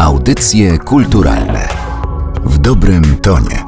Audycje kulturalne w dobrym tonie.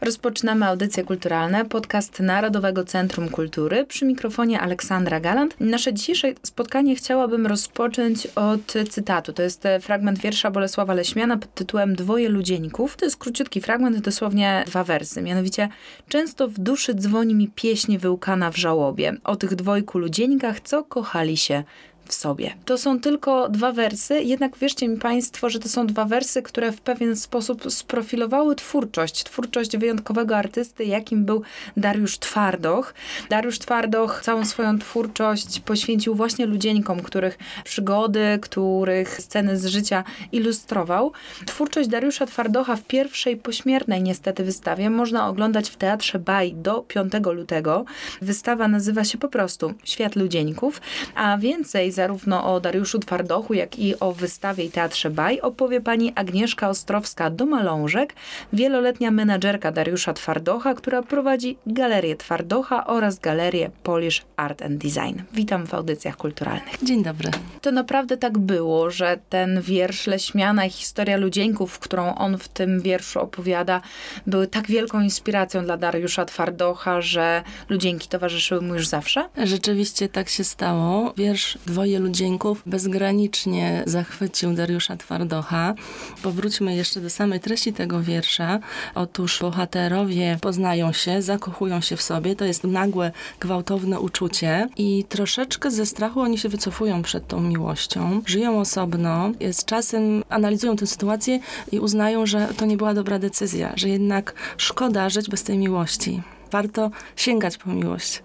Rozpoczynamy audycje kulturalne, podcast Narodowego Centrum Kultury. Przy mikrofonie Aleksandra Galant. Nasze dzisiejsze spotkanie chciałabym rozpocząć od cytatu. To jest fragment wiersza Bolesława Leśmiana pod tytułem Dwoje ludzieńków. To jest króciutki fragment, dosłownie dwa wersy. Mianowicie, często w duszy dzwoni mi pieśń wyłkana w żałobie o tych dwojku ludzieńkach, co kochali się w sobie. To są tylko dwa wersy, jednak wierzcie mi Państwo, że to są dwa wersy, które w pewien sposób sprofilowały twórczość, twórczość wyjątkowego artysty, jakim był Dariusz Twardoch. Dariusz Twardoch całą swoją twórczość poświęcił właśnie ludzieńkom, których przygody, których sceny z życia ilustrował. Twórczość Dariusza Twardocha w pierwszej pośmiertnej niestety wystawie można oglądać w Teatrze Baj do 5 lutego. Wystawa nazywa się po prostu Świat Ludzieńków, a więcej zarówno o Dariuszu Twardochu, jak i o wystawie i Teatrze Baj opowie pani Agnieszka Ostrowska-Domalążek, wieloletnia menadżerka Dariusza Twardocha, która prowadzi Galerię Twardocha oraz Galerię Polish Art and Design. Witam w audycjach kulturalnych. Dzień dobry. To naprawdę tak było, że ten wiersz Leśmiana i historia ludzieńków, którą on w tym wierszu opowiada, były tak wielką inspiracją dla Dariusza Twardocha, że ludzieńki towarzyszyły mu już zawsze? Rzeczywiście tak się stało. Wiersz Dwoje Dwoje ludzieńków bezgranicznie zachwycił Dariusza Twardocha. Powróćmy jeszcze do samej treści tego wiersza. Otóż bohaterowie poznają się, zakochują się w sobie. To jest nagłe, gwałtowne uczucie i troszeczkę ze strachu oni się wycofują przed tą miłością. Żyją osobno, z czasem analizują tę sytuację i uznają, że to nie była dobra decyzja, że jednak szkoda żyć bez tej miłości. Warto sięgać po miłość.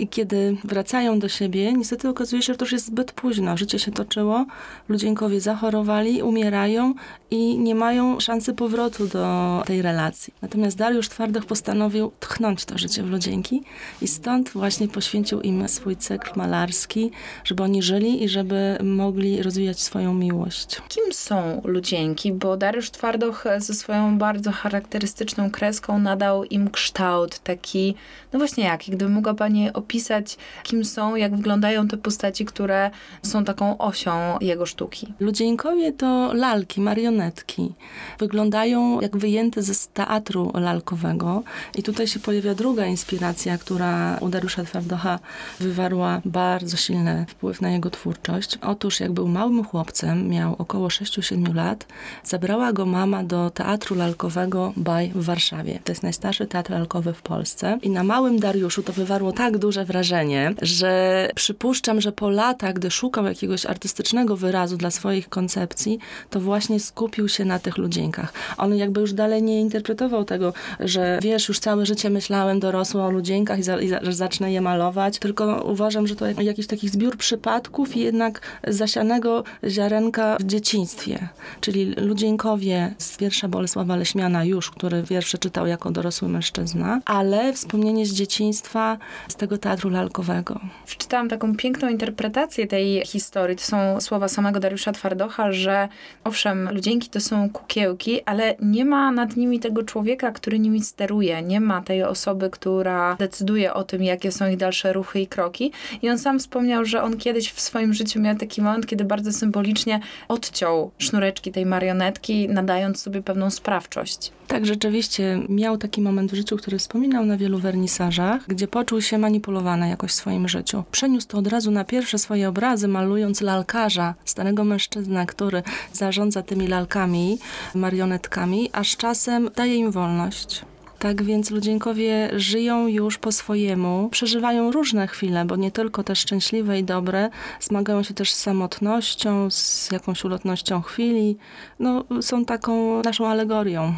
I kiedy wracają do siebie, niestety okazuje się, że to już jest zbyt późno. Życie się toczyło, ludzienkowie zachorowali, umierają i nie mają szansy powrotu do tej relacji. Natomiast Dariusz Twardoch postanowił tchnąć to życie w ludzienki i stąd właśnie poświęcił im swój cykl malarski, żeby oni żyli i żeby mogli rozwijać swoją miłość. Kim są ludzienki? Bo Dariusz Twardoch ze swoją bardzo charakterystyczną kreską nadał im kształt taki, no właśnie jaki, gdyby mogła Pani opisać opisać, kim są, jak wyglądają te postaci, które są taką osią jego sztuki. Ludzieńkowie to lalki, marionetki. Wyglądają jak wyjęte ze teatru lalkowego. I tutaj się pojawia druga inspiracja, która u Dariusza Twardocha wywarła bardzo silny wpływ na jego twórczość. Otóż jak był małym chłopcem, miał około 6-7 lat, zabrała go mama do teatru lalkowego Baj w Warszawie. To jest najstarszy teatr lalkowy w Polsce. I na małym Dariuszu to wywarło tak duże duże wrażenie, że przypuszczam, że po latach, gdy szukał jakiegoś artystycznego wyrazu dla swoich koncepcji, to właśnie skupił się na tych ludzienkach. On jakby już dalej nie interpretował tego, że wiesz, już całe życie myślałem dorosło o ludzienkach i, za, i za, zacznę je malować, tylko uważam, że to jakiś taki zbiór przypadków i jednak zasianego ziarenka w dzieciństwie. Czyli ludzienkowie z wiersza Bolesława Leśmiana już, który wiersze czytał jako dorosły mężczyzna, ale wspomnienie z dzieciństwa, z tego teatru lalkowego. Przeczytałam taką piękną interpretację tej historii. To są słowa samego Dariusza Twardocha, że owszem, ludzienki to są kukiełki, ale nie ma nad nimi tego człowieka, który nimi steruje. Nie ma tej osoby, która decyduje o tym, jakie są ich dalsze ruchy i kroki. I on sam wspomniał, że on kiedyś w swoim życiu miał taki moment, kiedy bardzo symbolicznie odciął sznureczki tej marionetki, nadając sobie pewną sprawczość. Tak, rzeczywiście miał taki moment w życiu, który wspominał na wielu wernisażach, gdzie poczuł się manipulowany jakoś w swoim życiu. Przeniósł to od razu na pierwsze swoje obrazy, malując lalkarza, starego mężczyznę, który zarządza tymi lalkami, marionetkami, a z czasem daje im wolność. Tak więc ludzienkowie żyją już po swojemu, przeżywają różne chwile, bo nie tylko te szczęśliwe i dobre, zmagają się też z samotnością, z jakąś ulotnością chwili. No, są taką naszą alegorią.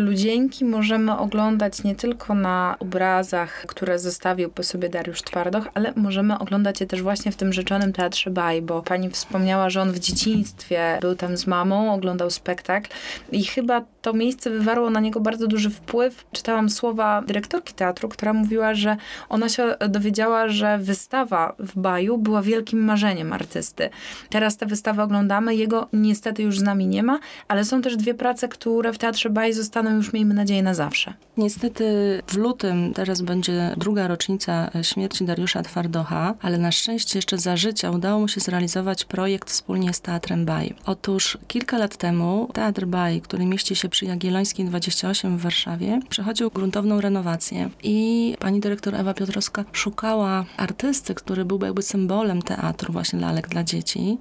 Ludzieńki możemy oglądać nie tylko na obrazach, które zostawił po sobie Dariusz Twardoch, ale możemy oglądać je też właśnie w tym rzeczonym Teatrze Baj, bo pani wspomniała, że on w dzieciństwie był tam z mamą, oglądał spektakl i chyba to miejsce wywarło na niego bardzo duży wpływ. Czytałam słowa dyrektorki teatru, która mówiła, że ona się dowiedziała, że wystawa w Baju była wielkim marzeniem artysty. Teraz tę wystawę oglądamy, jego niestety już z nami nie ma, ale są też dwie prace, które w Teatrze Baj zostaną zachowaną już, miejmy nadzieję, na zawsze. Niestety w lutym teraz będzie druga rocznica śmierci Dariusza Twardocha, ale na szczęście jeszcze za życia udało mu się zrealizować projekt wspólnie z Teatrem Baj. Otóż kilka lat temu Teatr Baj, który mieści się przy Jagiellońskiej 28 w Warszawie, przechodził gruntowną renowację i pani dyrektor Ewa Piotrowska szukała artysty, który byłby jakby symbolem teatru właśnie lalek dla dzieci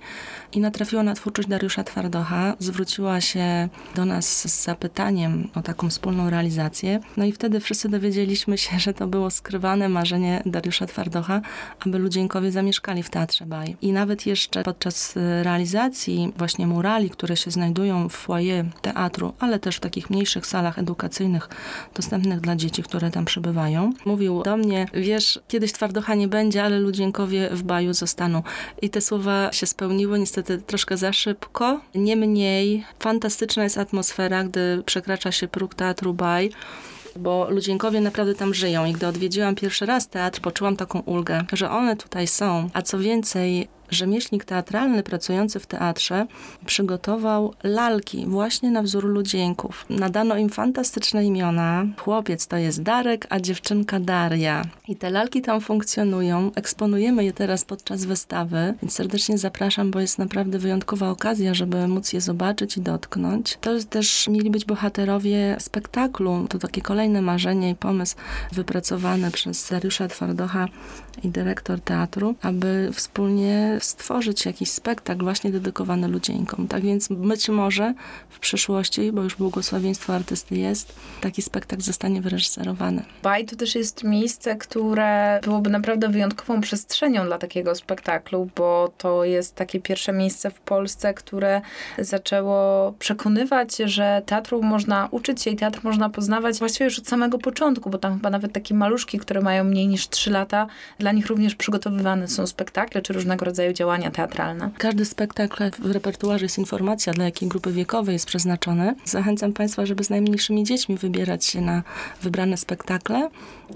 i natrafiła na twórczość Dariusza Twardocha, zwróciła się do nas z zapytaniem o taką wspólną realizację. No i wtedy wszyscy dowiedzieliśmy się, że to było skrywane marzenie Dariusza Twardocha, aby ludzieńkowie zamieszkali w Teatrze Baj. I nawet jeszcze podczas realizacji właśnie murali, które się znajdują w foyer teatru, ale też w takich mniejszych salach edukacyjnych dostępnych dla dzieci, które tam przybywają, mówił do mnie, wiesz, kiedyś Twardocha nie będzie, ale ludzieńkowie w Baju zostaną. I te słowa się spełniły, niestety troszkę za szybko. Niemniej fantastyczna jest atmosfera, gdy przekracza się próg Teatru Baj bo ludzienkowie naprawdę tam żyją. I gdy odwiedziłam pierwszy raz teatr, poczułam taką ulgę, że one tutaj są. A co więcej, rzemieślnik teatralny pracujący w teatrze przygotował lalki właśnie na wzór ludzieńków. Nadano im fantastyczne imiona. Chłopiec to jest Darek, a dziewczynka Daria. I te lalki tam funkcjonują. Eksponujemy je teraz podczas wystawy, więc serdecznie zapraszam, bo jest naprawdę wyjątkowa okazja, żeby móc je zobaczyć i dotknąć. To też mieli być bohaterowie spektaklu. To takie kolejne marzenie i pomysł wypracowany przez Dariusza Twardocha i dyrektor teatru, aby wspólnie stworzyć jakiś spektakl właśnie dedykowany ludzieńkom. Tak więc być może w przyszłości, bo już błogosławieństwo artysty jest, taki spektakl zostanie wyreżyserowany. Baj to też jest miejsce, które byłoby naprawdę wyjątkową przestrzenią dla takiego spektaklu, bo to jest takie pierwsze miejsce w Polsce, które zaczęło przekonywać, że teatru można uczyć się i teatr można poznawać właściwie już od samego początku, bo tam chyba nawet takie maluszki, które mają mniej niż 3 lata, dla nich również przygotowywane są spektakle czy różnego rodzaju działania teatralne. Każdy spektakl w repertuarze jest informacja, dla jakiej grupy wiekowej jest przeznaczony. Zachęcam Państwa, żeby z najmniejszymi dziećmi wybierać się na wybrane spektakle.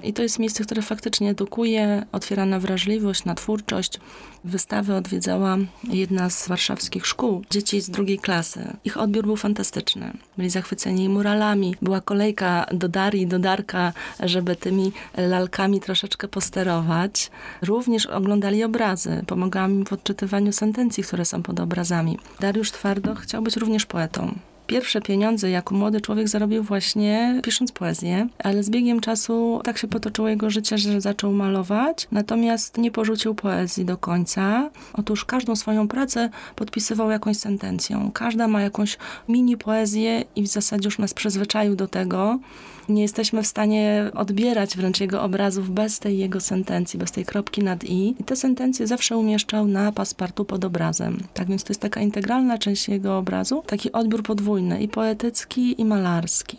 I to jest miejsce, które faktycznie edukuje, otwiera na wrażliwość, na twórczość. Wystawy odwiedzała jedna z warszawskich szkół, dzieci z drugiej klasy. Ich odbiór był fantastyczny. Byli zachwyceni muralami. Była kolejka do Darii, do Darka, żeby tymi lalkami troszeczkę posterować. Również oglądali obrazy. Pomagałam im w odczytywaniu sentencji, które są pod obrazami. Dariusz Twardo chciał być również poetą. Pierwsze pieniądze jako młody człowiek zarobił właśnie pisząc poezję, ale z biegiem czasu tak się potoczyło jego życie, że zaczął malować, natomiast nie porzucił poezji do końca. Otóż każdą swoją pracę podpisywał jakąś sentencją. Każda ma jakąś mini poezję i w zasadzie już nas przyzwyczaił do tego. Nie jesteśmy w stanie odbierać wręcz jego obrazów bez tej jego sentencji, bez tej kropki nad i. I te sentencje zawsze umieszczał na paspartu pod obrazem. Tak więc to jest taka integralna część jego obrazu, taki odbiór podwójny i poetycki, i malarski.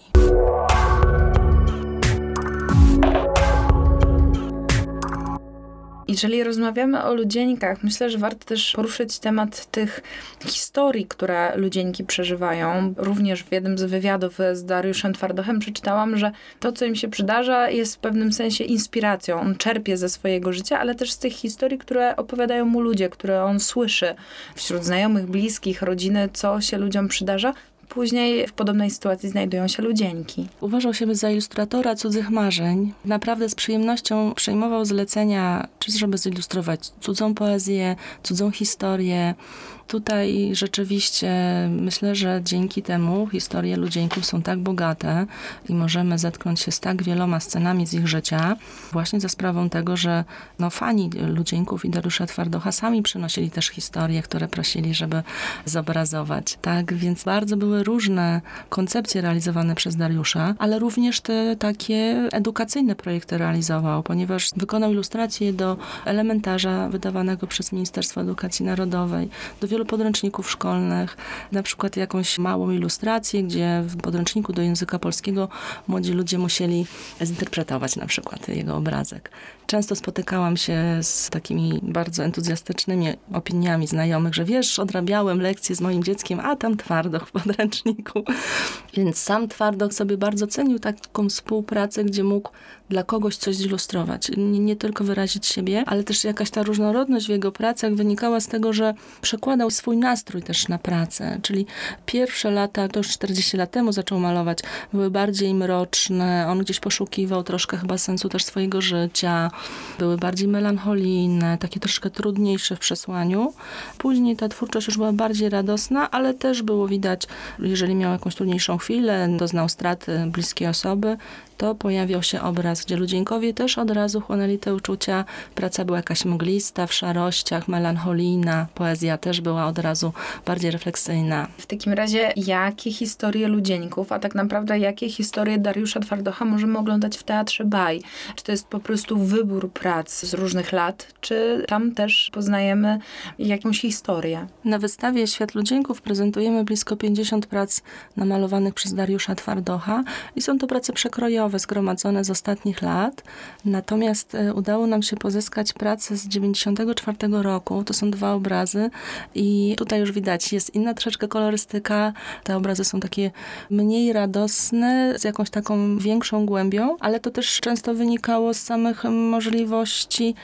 Jeżeli rozmawiamy o ludzieńkach, myślę, że warto też poruszyć temat tych historii, które ludzieńki przeżywają. Również w jednym z wywiadów z Dariuszem Twardochem przeczytałam, że to, co im się przydarza, jest w pewnym sensie inspiracją. On czerpie ze swojego życia, ale też z tych historii, które opowiadają mu ludzie, które on słyszy wśród znajomych, bliskich, rodziny, co się ludziom przydarza. Później w podobnej sytuacji znajdują się ludzieńki. Uważał się za ilustratora cudzych marzeń. Naprawdę z przyjemnością przejmował zlecenia, czy żeby zilustrować cudzą poezję, cudzą historię, tutaj rzeczywiście myślę, że dzięki temu historie ludzieńków są tak bogate i możemy zetknąć się z tak wieloma scenami z ich życia, właśnie za sprawą tego, że no, fani ludzieńków i Dariusza Twardocha sami przynosili też historie, które prosili, żeby zobrazować. Tak, więc bardzo były różne koncepcje realizowane przez Dariusza, ale również te takie edukacyjne projekty realizował, ponieważ wykonał ilustracje do elementarza wydawanego przez Ministerstwo Edukacji Narodowej, do wielu podręczników szkolnych, na przykład jakąś małą ilustrację, gdzie w podręczniku do języka polskiego młodzi ludzie musieli zinterpretować na przykład jego obrazek. Często spotykałam się z takimi bardzo entuzjastycznymi opiniami znajomych, że wiesz, odrabiałem lekcje z moim dzieckiem, a tam twardoch w podręczniku. Więc sam twardok sobie bardzo cenił taką współpracę, gdzie mógł dla kogoś coś zilustrować. Nie, nie tylko wyrazić siebie, ale też jakaś ta różnorodność w jego pracach wynikała z tego, że przekładał swój nastrój też na pracę. Czyli pierwsze lata, to już 40 lat temu zaczął malować, były bardziej mroczne. On gdzieś poszukiwał troszkę chyba sensu też swojego życia. Były bardziej melancholijne, takie troszkę trudniejsze w przesłaniu. Później ta twórczość już była bardziej radosna, ale też było widać, jeżeli miał jakąś trudniejszą chwilę, doznał straty bliskiej osoby, to pojawiał się obraz, gdzie ludzienkowie też od razu chłonęli te uczucia. Praca była jakaś mglista, w szarościach, melancholijna. Poezja też była od razu bardziej refleksyjna. W takim razie, jakie historie ludzieńków, a tak naprawdę jakie historie Dariusza Twardocha możemy oglądać w Teatrze Baj? Czy to jest po prostu wybór prac z różnych lat, czy tam też poznajemy jakąś historię? Na wystawie Świat Ludzienków prezentujemy blisko 50 prac namalowanych przez Dariusza Twardocha i są to prace przekrojowe, zgromadzone z ostatnich lat. Natomiast e, udało nam się pozyskać pracę z 94 roku. To są dwa obrazy i tutaj już widać, jest inna troszeczkę kolorystyka. Te obrazy są takie mniej radosne, z jakąś taką większą głębią, ale to też często wynikało z samych możliwości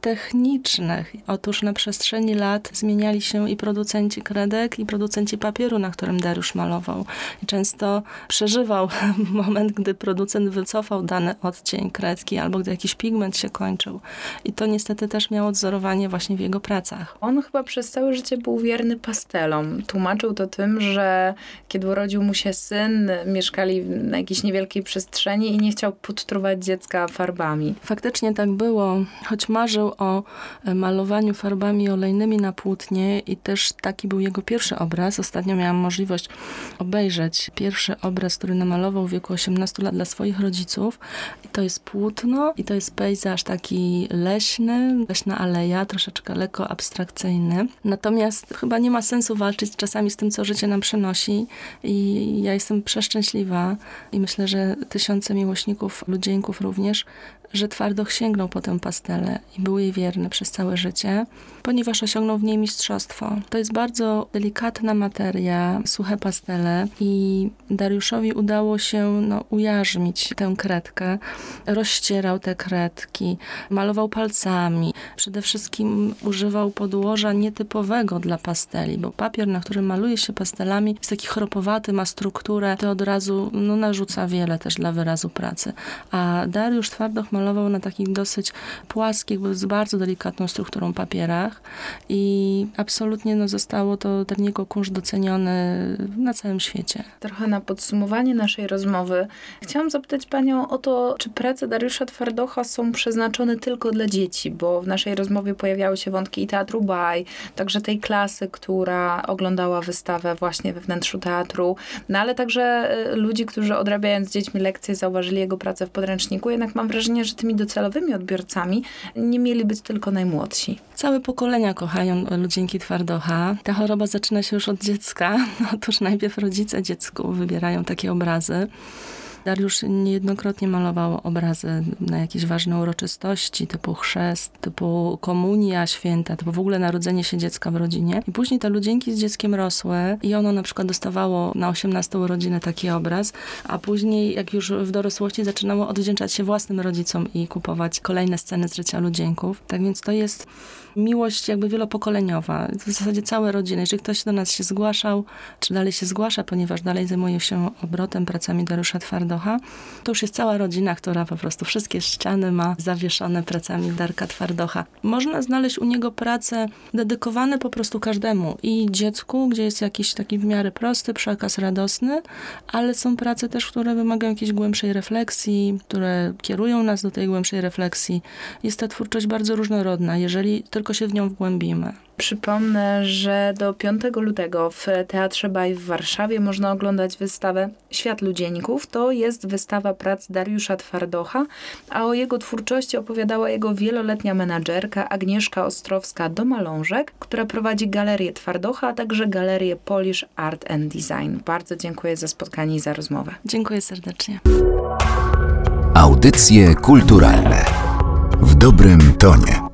technicznych. Otóż na przestrzeni lat zmieniali się i producenci kredek, i producenci papieru, na którym Dariusz malował. I często przeżywał moment, gdy producent wycofał dany odcień kredki, albo gdy jakiś pigment się kończył. I to niestety też miało odzorowanie właśnie w jego pracach. On chyba przez całe życie był wierny pastelom. Tłumaczył to tym, że kiedy urodził mu się syn, mieszkali na jakiejś niewielkiej przestrzeni i nie chciał podtruwać dziecka farbami. Faktycznie tak było, choć marzył o e, malowaniu farbami olejnymi na płótnie i też taki był jego pierwszy obraz. Ostatnio miałam możliwość obejrzeć pierwszy obraz, który namalował w wieku 18 lat dla swoich rodziców. I to jest płótno i to jest pejzaż taki leśny, leśna aleja, troszeczkę lekko abstrakcyjny. Natomiast chyba nie ma sensu walczyć czasami z tym, co życie nam przynosi i ja jestem przeszczęśliwa i myślę, że tysiące miłośników, ludzieńków również, że twardo sięgnął po tę pastelę i był jej wierny przez całe życie, ponieważ osiągnął w niej mistrzostwo. To jest bardzo delikatna materia, suche pastele i Dariuszowi udało się no, ujarzmić tę kredkę. Rozcierał te kredki, malował palcami. Przede wszystkim używał podłoża nietypowego dla pasteli, bo papier, na którym maluje się pastelami, jest taki chropowaty, ma strukturę, to od razu no, narzuca wiele też dla wyrazu pracy. A Dariusz Twardoch malował na takich dosyć płaskich, z bardzo delikatną strukturą papierach i absolutnie no, zostało to ten jego kunsz doceniony na całym świecie. Trochę na podsumowanie naszej rozmowy chciałam zapytać Panią o to, czy prace Dariusza Twardocha są przeznaczone tylko dla dzieci, bo w naszej rozmowie pojawiały się wątki i Teatru Baj, także tej klasy, która oglądała wystawę właśnie we wnętrzu teatru, no ale także y, ludzi, którzy odrabiając z dziećmi lekcje zauważyli jego pracę w podręczniku, jednak mam wrażenie, że tymi docelowymi odbiorcami nie mieli być tylko najmłodsi. Całe pokolenia kochają ludzienki twardocha. Ta choroba zaczyna się już od dziecka. Otóż najpierw rodzice dziecku wybierają takie obrazy. Dariusz niejednokrotnie malował obrazy na jakieś ważne uroczystości, typu chrzest, typu komunia święta, typu w ogóle narodzenie się dziecka w rodzinie. I później te ludzienki z dzieckiem rosły i ono na przykład dostawało na 18 urodziny taki obraz, a później jak już w dorosłości zaczynało odwdzięczać się własnym rodzicom i kupować kolejne sceny z życia ludzienków. Tak więc to jest miłość jakby wielopokoleniowa. W zasadzie całe rodziny. Jeżeli ktoś do nas się zgłaszał, czy dalej się zgłasza, ponieważ dalej zajmuje się obrotem, pracami Dariusza Twardocha, to już jest cała rodzina, która po prostu wszystkie ściany ma zawieszone pracami Darka Twardocha. Można znaleźć u niego prace dedykowane po prostu każdemu. I dziecku, gdzie jest jakiś taki w miarę prosty przekaz radosny, ale są prace też, które wymagają jakiejś głębszej refleksji, które kierują nas do tej głębszej refleksji. Jest ta twórczość bardzo różnorodna. Jeżeli tylko się w nią wgłębimy. Przypomnę, że do 5 lutego w Teatrze Baj w Warszawie można oglądać wystawę Świat Ludzieńków. To jest wystawa prac Dariusza Twardocha, a o jego twórczości opowiadała jego wieloletnia menadżerka Agnieszka Ostrowska-Domalążek, która prowadzi Galerię Twardocha, a także Galerię Polish Art and Design. Bardzo dziękuję za spotkanie i za rozmowę. Dziękuję serdecznie. Audycje kulturalne W dobrym tonie.